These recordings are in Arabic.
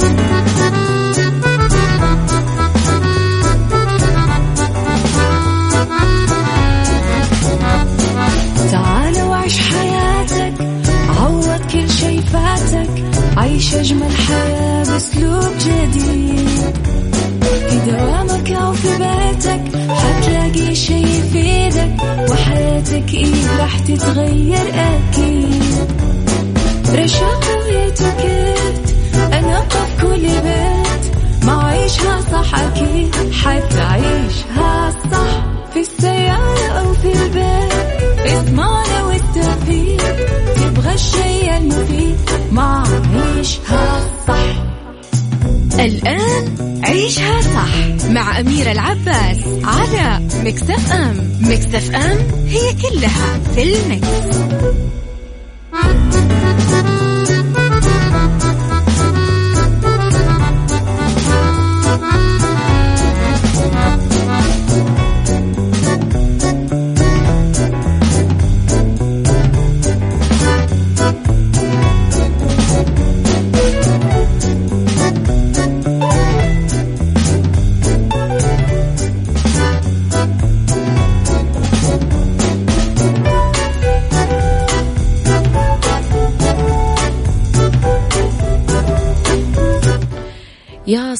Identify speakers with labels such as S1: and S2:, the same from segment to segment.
S1: Thank you. صح
S2: مع أميرة العباس على مكتف أم مكتف أم هي كلها في المكس.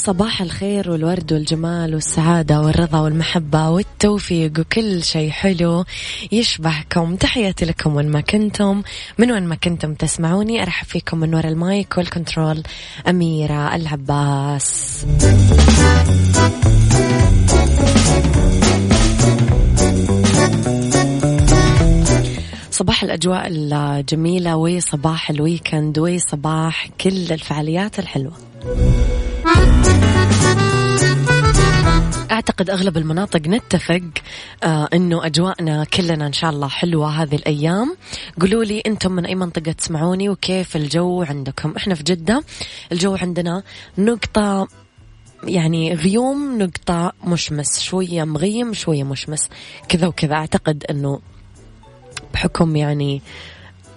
S3: صباح الخير والورد والجمال والسعادة والرضا والمحبة والتوفيق وكل شيء حلو يشبهكم. تحياتي لكم وين ما كنتم. من وين ما كنتم تسمعوني أرحب فيكم من وراء ال mic وال control أميرة العباس. صباح الأجواء الجميلة وصباح ال weekend وصباح كل الفعاليات الحلوة. أعتقد أغلب المناطق نتفق آه أنه أجواءنا كلنا إن شاء الله حلوة هذه الأيام. قولوا لي أنتم من أي منطقة تسمعوني وكيف الجو عندكم؟ إحنا في جدة الجو عندنا نقطة يعني غيوم نقطة مشمس شوية مغيم شوية مشمس كذا وكذا. أعتقد أنه بحكم يعني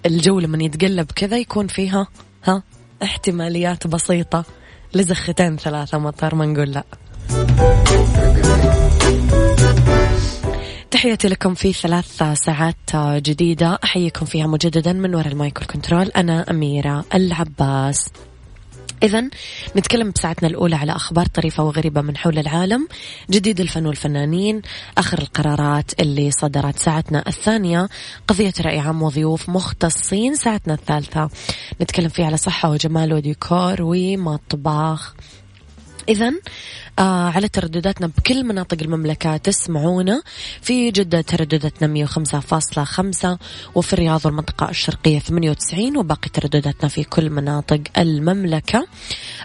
S3: الجو لما يتقلب كذا يكون فيها ها احتماليات بسيطة. لو زختين ثلاثة مطر ما نقول لا. تحياتي لكم في ثلاث ساعات جديدة. أحييكم فيها مجددا من وراء ال mic وال control أنا أميرة العباس. إذا نتكلم بساعتنا الأولى على أخبار طريفة وغريبة من حول العالم جديد الفن والفنانين آخر القرارات اللي صدرت ساعتنا الثانية قضية رأي عام وضيوف مختصين ساعتنا الثالثة. نتكلم فيها على صحة وجمال وديكور ومطبخ. إذا آه على تردداتنا بكل مناطق المملكة. تسمعونا في جدة تردداتنا 105.5 وفي الرياض والمنطقة الشرقية 98 وباقي تردداتنا في كل مناطق المملكة.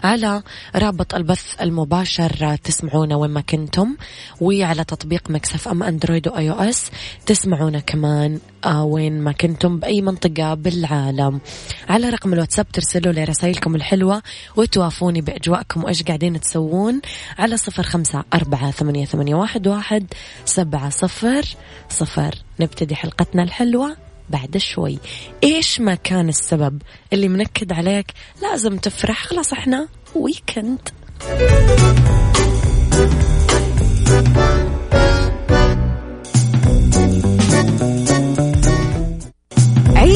S3: على رابط البث المباشر تسمعونا وين ما كنتم. وعلى تطبيق Mix FM Android و iOS تسمعونا كمان آه وين ما كنتم بأي منطقة بالعالم. على رقم الواتساب ترسلوا لي رسائلكم الحلوة وتوافوني بأجواءكم وإيش قاعدين تسوون. صفر خمسة أربعة ثمانية, ثمانية واحد, واحد سبعة صفر صفر. نبتدي حلقتنا الحلوة بعد شوي. إيش ما كان السبب اللي منكد عليك لازم تفرح؟ خلاص إحنا ويكند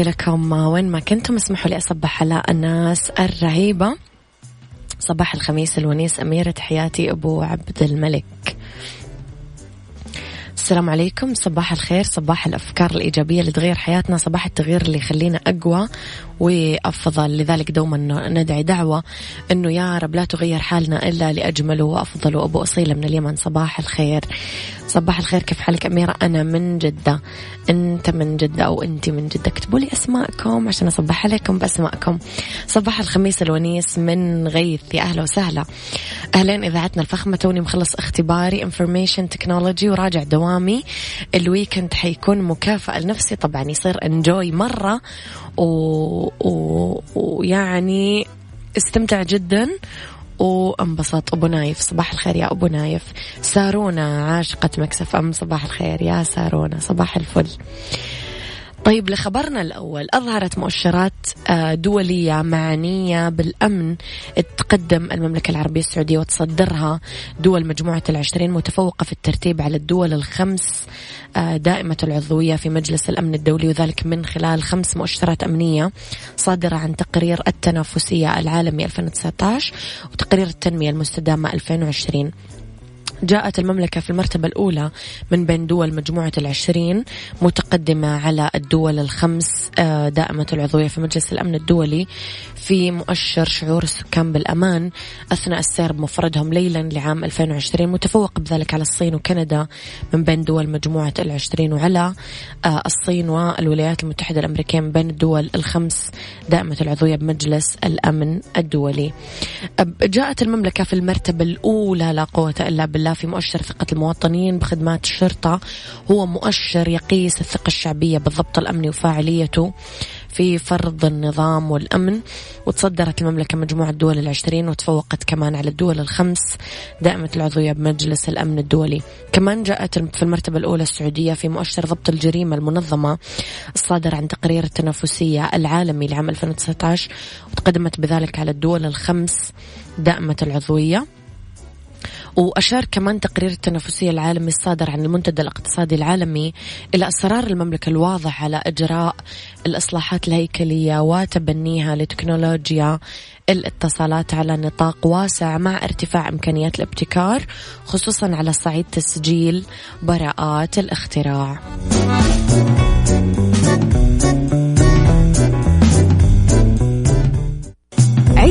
S3: تحياتي لكم. وين ما كنتم اسمحوا لي أصبح على الناس الرهيبة. صباح الخميس الونيس أميرة تحياتي أبو عبد الملك. السلام عليكم. صباح الخير صباح الأفكار الإيجابية اللي تغير حياتنا صباح التغيير اللي يخلينا أقوى. وأفضل لذلك دوما ندعي دعوة أنه يا رب لا تغير حالنا إلا لأجمل وأفضل. وأبو أصيلة من اليمن صباح الخير. صباح الخير كيف حالك أميرة؟ أنا من جدة. أنت من جدة أو أنت من جدة؟ اكتبوا لي أسماءكم عشان أصبح عليكم بأسماءكم. صباح الخميس الونيس من غيث. يا أهلا وسهلا. أهلين إذاعتنا الفخمة توني مخلص اختباري information technology وراجع دوامي ال weekend حيكون مكافأة لنفسي. طبعا يصير enjoy مرة ويعني استمتع جدا. وانبسط. أبو نايف صباح الخير يا أبو نايف. سارونا عاشقة مكسف أم صباح الخير يا سارونا. صباح الفل. طيب لخبرنا الأول أظهرت مؤشرات آه، دولية معنية بالأمن تقدم المملكة العربية السعودية وتصدرها دول مجموعة العشرين متفوقة في الترتيب على الدول الخمس آه، دائمة العضوية في مجلس الأمن الدولي وذلك من خلال خمس مؤشرات أمنية صادرة عن تقرير التنافسية العالمي 2019 وتقرير التنمية المستدامة 2020 جاءت المملكة في المرتبة الأولى من بين دول مجموعة العشرين متقدمة على الدول الخمس آه، دائمة العضوية في مجلس الأمن الدولي في مؤشر شعور السكان بالأمان. أثناء السير بمفردهم ليلا لعام 2020 متفوق بذلك على الصين وكندا من بين دول مجموعة العشرين وعلى آه، الصين والولايات المتحدة الأمريكية من بين الدول الخمس دائمة العضوية بمجلس الأمن الدولي. جاءت المملكة في المرتبة الأولى لا قوة إلا بالله. في مؤشر ثقة المواطنين بخدمات الشرطة. هو مؤشر يقيس الثقة الشعبية بالضبط الأمني وفاعليته في فرض النظام والأمن. وتصدرت المملكة مجموعة دول العشرين وتفوقت كمان على الدول الخمس. دائمة العضوية بمجلس الأمن الدولي. كمان جاءت في المرتبة الأولى السعودية في مؤشر ضبط الجريمة المنظمة الصادر عن تقرير التنافسية العالمي لعام 2019 وتقدمت بذلك على الدول الخمس. دائمة العضوية. وأشار كمان تقرير التنافسية العالمي الصادر عن المنتدى الاقتصادي العالمي إلى إصرار المملكة الواضح على إجراء الإصلاحات الهيكلية وتبنيها لتكنولوجيا الاتصالات على نطاق واسع مع ارتفاع إمكانيات الابتكار خصوصا على صعيد تسجيل براءات الاختراع.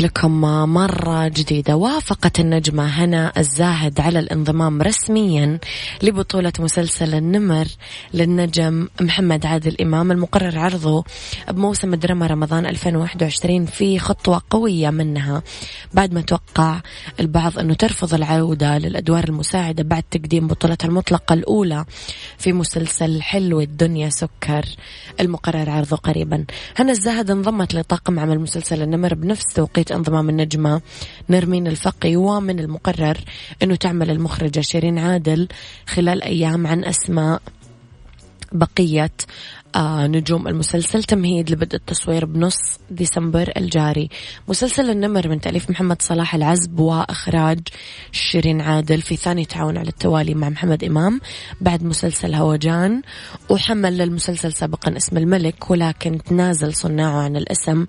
S3: لكم مرة جديدة. وافقت النجمة هنا الزاهد على الانضمام رسميا لبطولة مسلسل النمر للنجم محمد عادل إمام المقرر عرضه بموسم الدراما رمضان 2021 في خطوة قوية منها. بعد ما توقع البعض أنه ترفض العودة للأدوار المساعدة بعد تقديم بطولتها المطلقة الأولى في مسلسل حلو الدنيا سكر المقرر عرضه قريبا. هنا الزاهد انضمت لطاقم عمل مسلسل النمر بنفس توقيت انضمام النجمة نرمين الفقي ومن المقرر أنه تعمل المخرجة شيرين عادل خلال أيام عن أسماء بقية نجوم المسلسل تمهيد لبدء التصوير بنص ديسمبر الجاري. مسلسل النمر من تأليف محمد صلاح العزب وإخراج شيرين عادل في ثاني تعاون على التوالي مع محمد إمام بعد مسلسل هوجان وحمل للمسلسل سابقا اسم الملك ولكن تنازل صناعه عن الاسم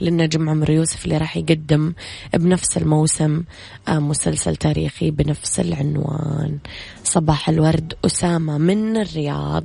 S3: للنجم عمرو يوسف اللي راح يقدم بنفس الموسم آه مسلسل تاريخي بنفس العنوان. صباح الورد أسامة من الرياض.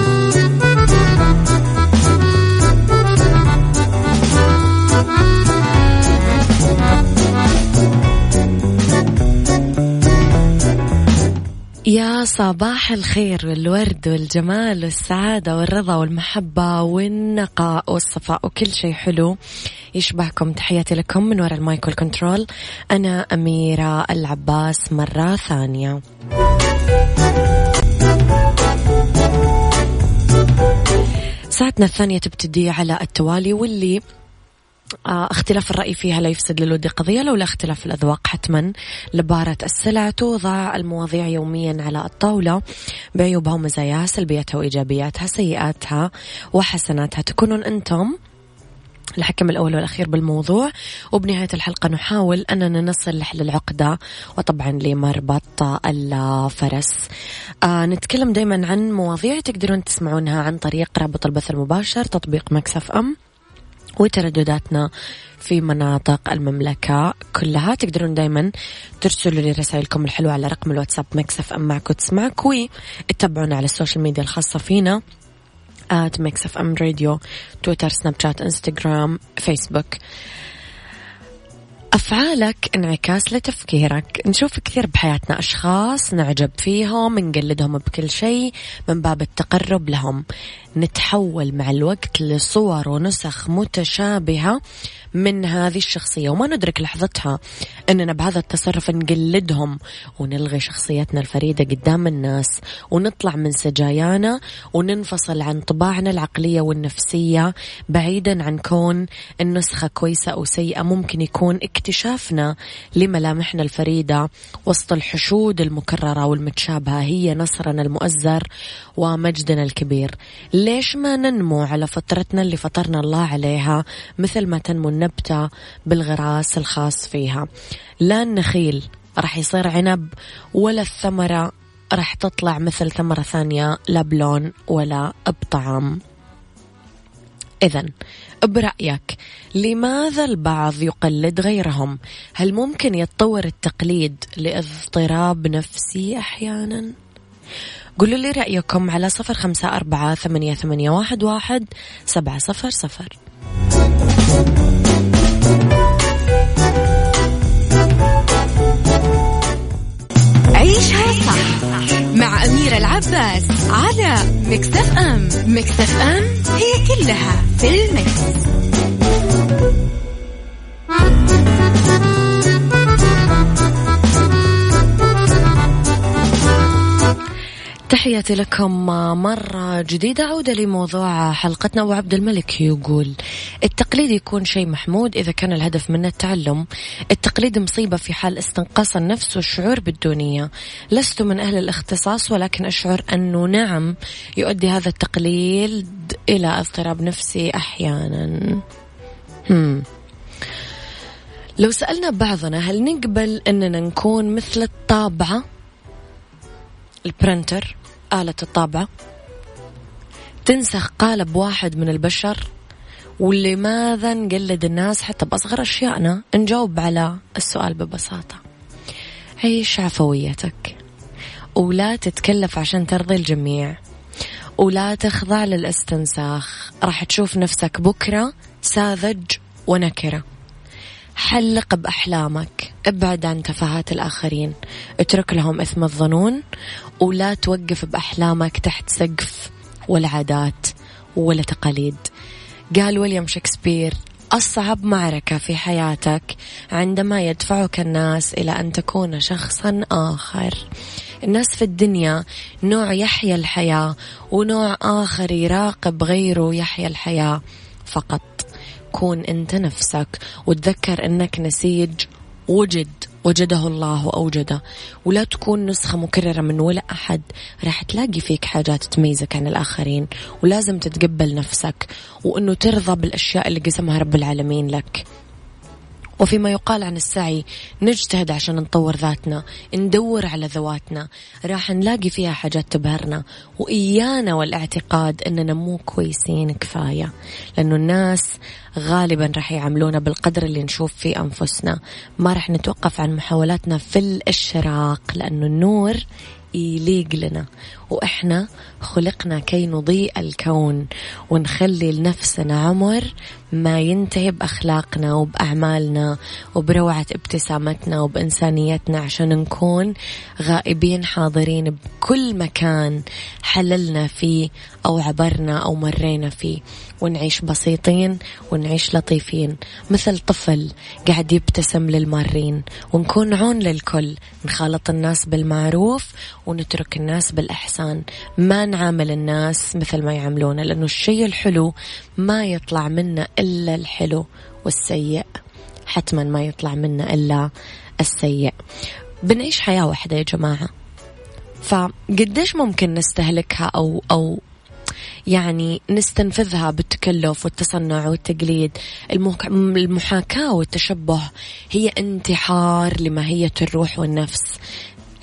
S3: يا صباح الخير والورد والجمال والسعادة والرضا والمحبة والنقاء والصفاء وكل شيء حلو يشبهكم. تحياتي لكم من وراء ال mic وال control أنا أميرة العباس مرة ثانية. ساعتنا الثانية تبتدي على التوالي واللي اختلاف الرأي فيها لا يفسد للود قضية لولا اختلاف الأذواق حتما. لبارت السلع توضع المواضيع يوميا على الطاولة. بعيوبها ومزاياها سلبياتها وإيجابياتها سيئاتها وحسناتها. تكونون أنتم الحكم الأول والأخير بالموضوع. وبنهاية الحلقة نحاول أننا نصل لحل العقدة وطبعا لمربط الفرس. آه نتكلم دايما عن مواضيع تقدرون تسمعونها عن طريق رابط البث المباشر تطبيق Mix FM. وتردداتنا في مناطق المملكة كلها. تقدرون دايما ترسلوا لي رسائلكم الحلوة على رقم الواتساب Mix FM معك وتسمعك وتتابعونا على ال social media الخاصة فينا at Mix FM Radio تويتر سناب شات انستغرام فيسبوك. أفعالك انعكاس لتفكيرك. نشوف كثير بحياتنا أشخاص نعجب فيهم نقلدهم بكل شيء من باب التقرب لهم. نتحول مع الوقت لصور ونسخ متشابهة من هذه الشخصية. وما ندرك لحظتها أننا بهذا التصرف نقلدهم ونلغي شخصيتنا الفريدة قدام الناس ونطلع من سجايانا وننفصل عن طباعنا العقلية والنفسية بعيدا عن كون النسخة كويسة أو سيئة. ممكن يكون اكتشافنا لملامحنا الفريدة وسط الحشود المكررة والمتشابهة. هي نصرنا المؤزر ومجدنا الكبير ليش ما ننمو على فطرتنا اللي فطرنا الله عليها مثل ما تنمو النبتة بالغراس الخاص فيها لا النخيل راح يصير عنب ولا الثمرة راح تطلع مثل ثمرة ثانية لا بلون ولا بطعم إذا برأيك لماذا البعض يقلد غيرهم؟ هل ممكن يتطور التقليد لاضطراب نفسي أحيانا؟ قولوا لي رأيكم على صفر خمسة أربعة ثمانية, ثمانية واحد, واحد سبعة صفر صفر
S2: عيشها صح مع أميرة العباس على مكتف أم مكتف أم هي كلها في المكس.
S3: تحياتي لكم مرة جديدة عودة لموضوع حلقتنا. وعبد الملك يقول التقليد يكون شيء محمود إذا كان الهدف منه التعلم. التقليد مصيبة في حال استنقاص النفس والشعور بالدونية لست من أهل الاختصاص ولكن أشعر أنه نعم يؤدي هذا التقليد إلى اضطراب نفسي أحيانا. هم. لو سألنا بعضنا هل نقبل أننا نكون مثل الطابعة؟ البرنتر. آلة الطابعة تنسخ قالب واحد من البشر ولماذا نقلد الناس حتى بأصغر أشيائنا؟ نجاوب على السؤال ببساطة. عيش عفويتك ولا تتكلف عشان ترضي الجميع. ولا تخضع للاستنساخ. راح تشوف نفسك بكرة ساذج ونكرة. حلق بأحلامك. ابعد عن تفاهات الآخرين. اترك لهم إثم الظنون. ولا توقف بأحلامك تحت سقف ولا عادات ولا تقاليد. قال ويليام شكسبير أصعب معركة في حياتك عندما يدفعك الناس إلى أن تكون شخصا آخر. الناس في الدنيا نوع يحيا الحياة ونوع آخر يراقب غيره يحيا الحياة. فقط كون أنت نفسك وتذكر أنك نسيج وجد وجده الله وأوجده. ولا تكون نسخة مكررة من ولا أحد. راح تلاقي فيك حاجات تميزك عن الآخرين. ولازم تتقبل نفسك. وأنه ترضى بالأشياء اللي قسمها رب العالمين لك. وفيما يقال عن السعي نجتهد عشان نطور ذاتنا ندور على ذواتنا. راح نلاقي فيها حاجات تبهرنا. وإيانا والاعتقاد أننا مو كويسين كفاية. لأنه الناس غالبا راح يعاملونا بالقدر اللي نشوف فيه أنفسنا. ما راح نتوقف عن محاولاتنا في الإشراق لأنه النور يليق لنا. وإحنا خلقنا كي نضيء الكون ونخلي لنفسنا عمر ما ينتهي بأخلاقنا وبأعمالنا وبروعة ابتسامتنا وبإنسانيتنا عشان نكون غائبين حاضرين بكل مكان حللنا فيه أو عبرنا أو مرينا فيه. ونعيش بسيطين ونعيش لطيفين مثل طفل قاعد يبتسم للمارين ونكون عون للكل نخالط الناس بالمعروف ونترك الناس بالإحسان. ما نعامل الناس مثل ما يعاملونا لأنه الشيء الحلو ما يطلع منا إلا الحلو والسيء. حتما ما يطلع منا إلا السيء. بنعيش حياة واحدة يا جماعة. فقديش ممكن نستهلكها أو أو يعني نستنفذها بالتكلف والتصنع والتقليد. المحاكاة والتشبه هي انتحار لماهية الروح والنفس.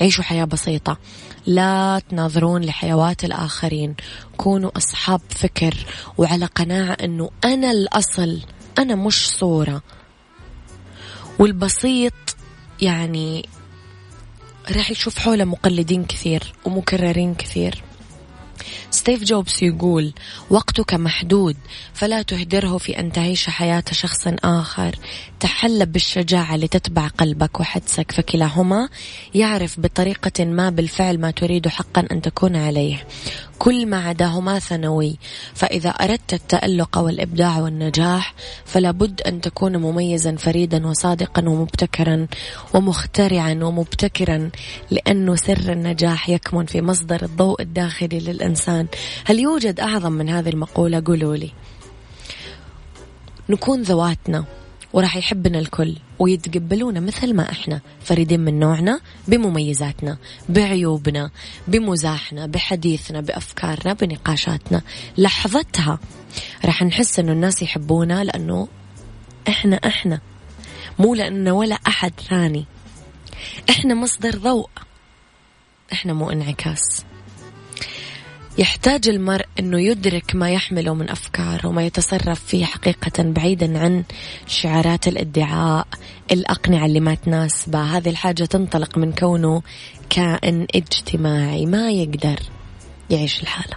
S3: عيشوا حياة بسيطة. لا تناظرون لحيوات الآخرين. كونوا أصحاب فكر. وعلى قناعة أنه أنا الأصل. أنا مش صورة. والبسيط يعني راح يشوف حوله مقلدين كثير ومكررين كثير. ستيف جوبز يقول وقتك محدود فلا تهدره في أن تعيش حياة شخص آخر. تحلى بالشجاعة لتتبع قلبك وحدسك فكلاهما. يعرف بطريقة ما بالفعل ما تريد حقا أن تكون عليه. كل ما عداهما ثانوي. فإذا أردت التألق والإبداع والنجاح فلا بد أن تكون مميزا فريدا وصادقا ومبتكرا ومخترعا ومبتكرا لأنه سر النجاح يكمن في مصدر الضوء الداخلي للإنسان. هل يوجد أعظم من هذه المقولة؟ قولوا لي. نكون ذواتنا وراح يحبنا الكل ويتقبلونا مثل ما إحنا فريدين من نوعنا بمميزاتنا بعيوبنا بمزاحنا بحديثنا بأفكارنا بنقاشاتنا. لحظتها راح نحس إنه الناس يحبونا لأنه إحنا إحنا. مو لأنه ولا أحد ثاني. إحنا مصدر ضوء. إحنا مو انعكاس. يحتاج المرء أنه يدرك ما يحمله من أفكار وما يتصرف فيه حقيقة بعيدا عن شعارات الإدعاء الأقنعة اللي ما تناسبه. هذه الحاجة تنطلق من كونه كائن اجتماعي ما يقدر يعيش الحالة.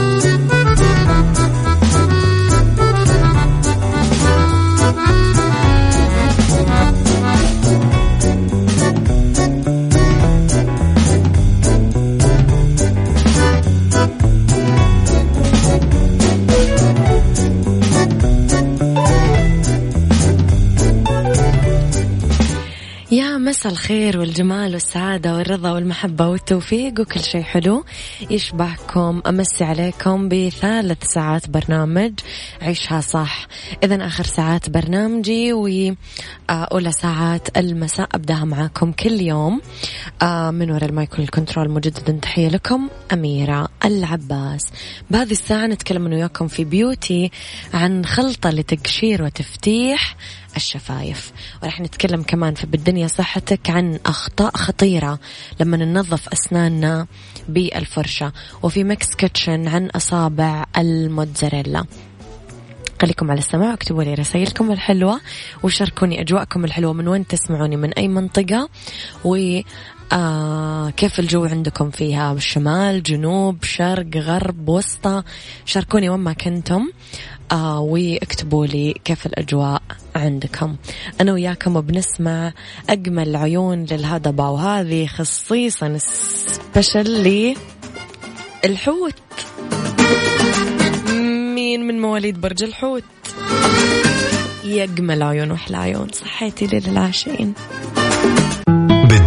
S3: مساء الخير والجمال والسعادة والرضا والمحبة والتوفيق وكل شيء حلو. يشبهكم أمسي عليكم بثالث ساعات برنامج عيشها صح. إذا آخر ساعات برنامجي وأولى ساعات المساء أبدأها معاكم كل يوم. آه، من وراء ال mic وال control مجددا تحية لكم أميرة العباس. بهذه الساعة نتكلم وياكم في beauty عن خلطة لتقشير وتفتيح. الشفايف. وراح نتكلم كمان في بالدنيا صحتك عن أخطاء خطيرة لما ننظف أسناننا بالفرشة وفي Mix Kitchen عن أصابع الموتزاريلا. خليكم على السماع واكتبوا لي رسائلكم الحلوة وشاركوني أجواءكم الحلوة من وين تسمعوني من أي منطقة؟ و آه كيف الجو عندكم فيها؟ بالشمال جنوب شرق غرب وسطى؟ شاركوني وين ما كنتم. آه واكتبوا لي كيف الأجواء عندكم. أنا وياكم بنسمع أجمل عيون للهضبة وهذه خصيصا special للحوت مين من مواليد برج الحوت؟ يا أجمل عيون وأحلى عيون صحيتي للعاشقين.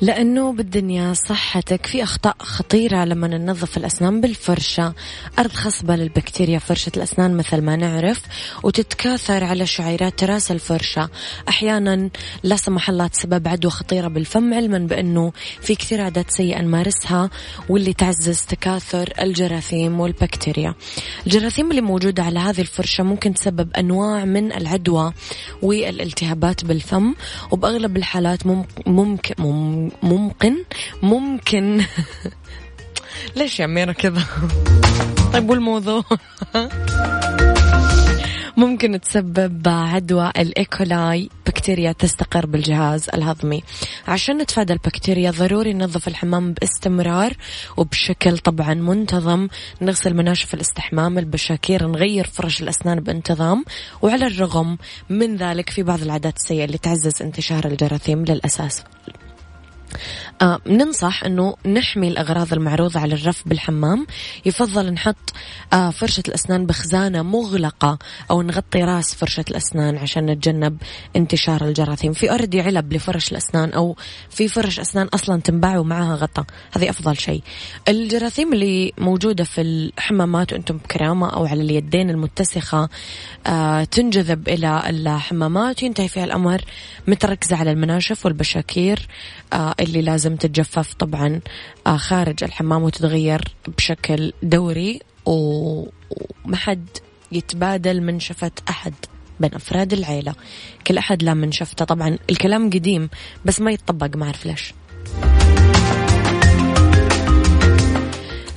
S3: لأنه بالدنيا صحتك في أخطاء خطيرة لما ننظف الأسنان بالفرشة. أرض خصبة للبكتيريا فرشة الأسنان مثل ما نعرف وتتكاثر على شعيرات راس الفرشة. أحيانا لا سمح الله تسبب عدوى خطيرة بالفم علما بأنه في كثير عادات سيئة نمارسها واللي تعزز تكاثر الجراثيم والبكتيريا. الجراثيم اللي موجودة على هذه الفرشة ممكن تسبب أنواع من العدوى والالتهابات بالفم وبأغلب الحالات ممكن ممكن ممكن ليش يا أميرة كذا؟ طيب والموضوع؟ ممكن تسبب عدوى الإيكولاي بكتيريا تستقر بالجهاز الهضمي. عشان نتفادى البكتيريا ضروري ننظف الحمام باستمرار وبشكل طبعا منتظم. نغسل مناشف الاستحمام البشاكير نغير فرش الأسنان بانتظام. وعلى الرغم من ذلك في بعض العادات السيئة اللي تعزز انتشار الجراثيم للأساس. آه ننصح أنه نحمي الأغراض المعروضة على الرف بالحمام. يفضل نحط آه فرشة الأسنان بخزانة مغلقة أو نغطي راس فرشة الأسنان عشان نتجنب انتشار الجراثيم. في أردي علب لفرش الأسنان أو في فرش أسنان أصلا تنباع ومعها غطاء. هذه أفضل شيء. الجراثيم اللي موجودة في الحمامات وأنتم بكرامة أو على اليدين المتسخة آه تنجذب إلى الحمامات. وينتهي فيها الأمر متركزة على المناشف والبشاكير. آه اللي لازم تتجفف طبعا آه خارج الحمام وتتغير بشكل دوري وما حد يتبادل منشفة أحد بين أفراد العيلة. كل أحد لا منشفته طبعا الكلام قديم بس ما يتطبق ما أعرف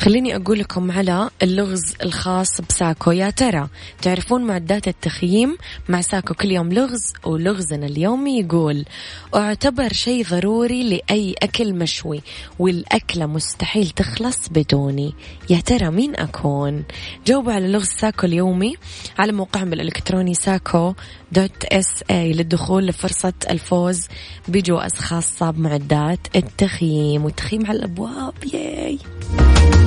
S3: خليني أقول لكم على اللغز الخاص بساكو يا ترى. تعرفون معدات التخييم مع ساكو كل يوم لغز ولغزنا اليومي يقول أعتبر شيء ضروري لأي أكل مشوي والأكلة مستحيل تخلص بدوني. يا ترى مين أكون؟ جاوبوا على لغز ساكو اليومي على موقعهم الإلكتروني SACO dot SA للدخول لفرصة الفوز بجوائز خاصة بمعدات التخييم والتخييم على الأبواب. yay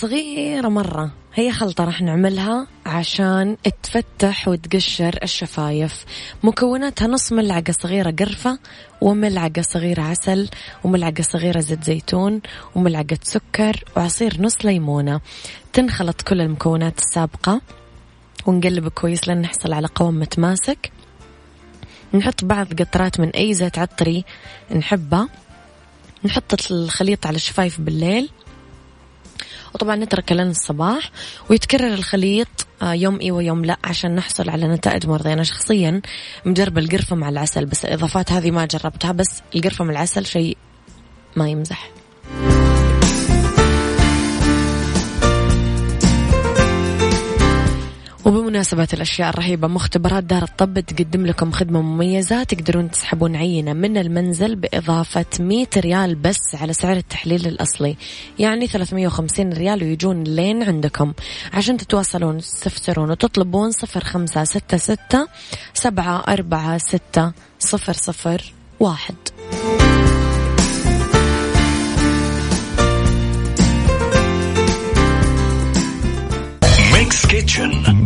S3: صغيرة مرة. هي خلطة راح نعملها عشان تفتح وتقشر الشفايف. مكوناتها نص ملعقة صغيرة قرفة وملعقة صغيرة عسل وملعقة صغيرة زيت زيتون وملعقة سكر وعصير نص ليمونة. تنخلط كل المكونات السابقة ونقلب كويس لين نحصل على قوام متماسك. نحط بعض قطرات من أي زيت عطري نحبه. نحط الخليط على الشفايف بالليل. وطبعا نتركه لين الصباح ويتكرر الخليط آه، يوم إي ويوم لا عشان نحصل على نتائج مرضية. أنا شخصيا مجربة القرفة مع العسل بس الإضافات هذه ما جربتها بس القرفة مع العسل شيء ما يمزح. وبمناسبة الأشياء الرهيبة مختبرات دار الطب تقدم لكم خدمة مميزة تقدرون تسحبون عينة من المنزل بإضافة 100 ريال بس على سعر التحليل الأصلي. يعني 350 ريال ويجون لين عندكم. عشان تتواصلون تستفسرون وتطلبون 0566 7 4 6 صفر صفر واحد.
S4: Mix Kitchen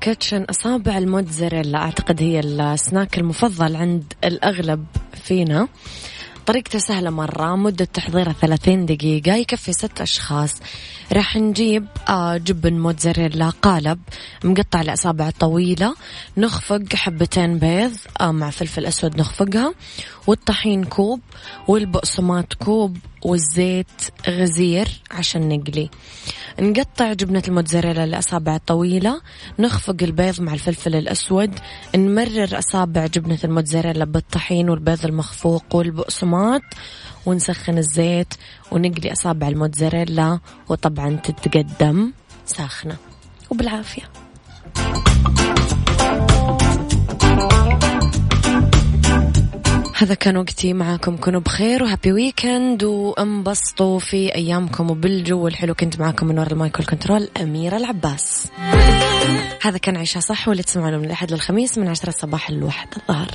S3: kitchen أصابع الموتزاريلا. أعتقد هي السناك المفضل عند الأغلب فينا. طريقته سهلة مرة مدة تحضيرها 30 دقيقة يكفي ست أشخاص. راح نجيب آه جبن موتزاريلا قالب مقطع الأصابع طويلة نخفق حبتين بيض آه مع فلفل أسود نخفقها والطحين كوب والبقسماط كوب والزيت غزير عشان نقلي. نقطع جبنة الموتزاريلا الأصابع الطويلة نخفق البيض مع الفلفل الأسود نمرر أصابع جبنة الموتزاريلا بالطحين والبيض المخفوق والبقسماط ونسخن الزيت ونقلي أصابع الموتزاريلا وطبعا تتقدم ساخنة. وبالعافية. هذا كان وقتي. معاكم كونوا بخير و happy weekend وانبسطوا في أيامكم وبالجو الحلو. كنت معاكم من وراء ال mic وال control أميرة العباس. هذا كان عيشها صح واللي تسمعونه من الأحد للخميس من عشرة صباح الواحد الظهر.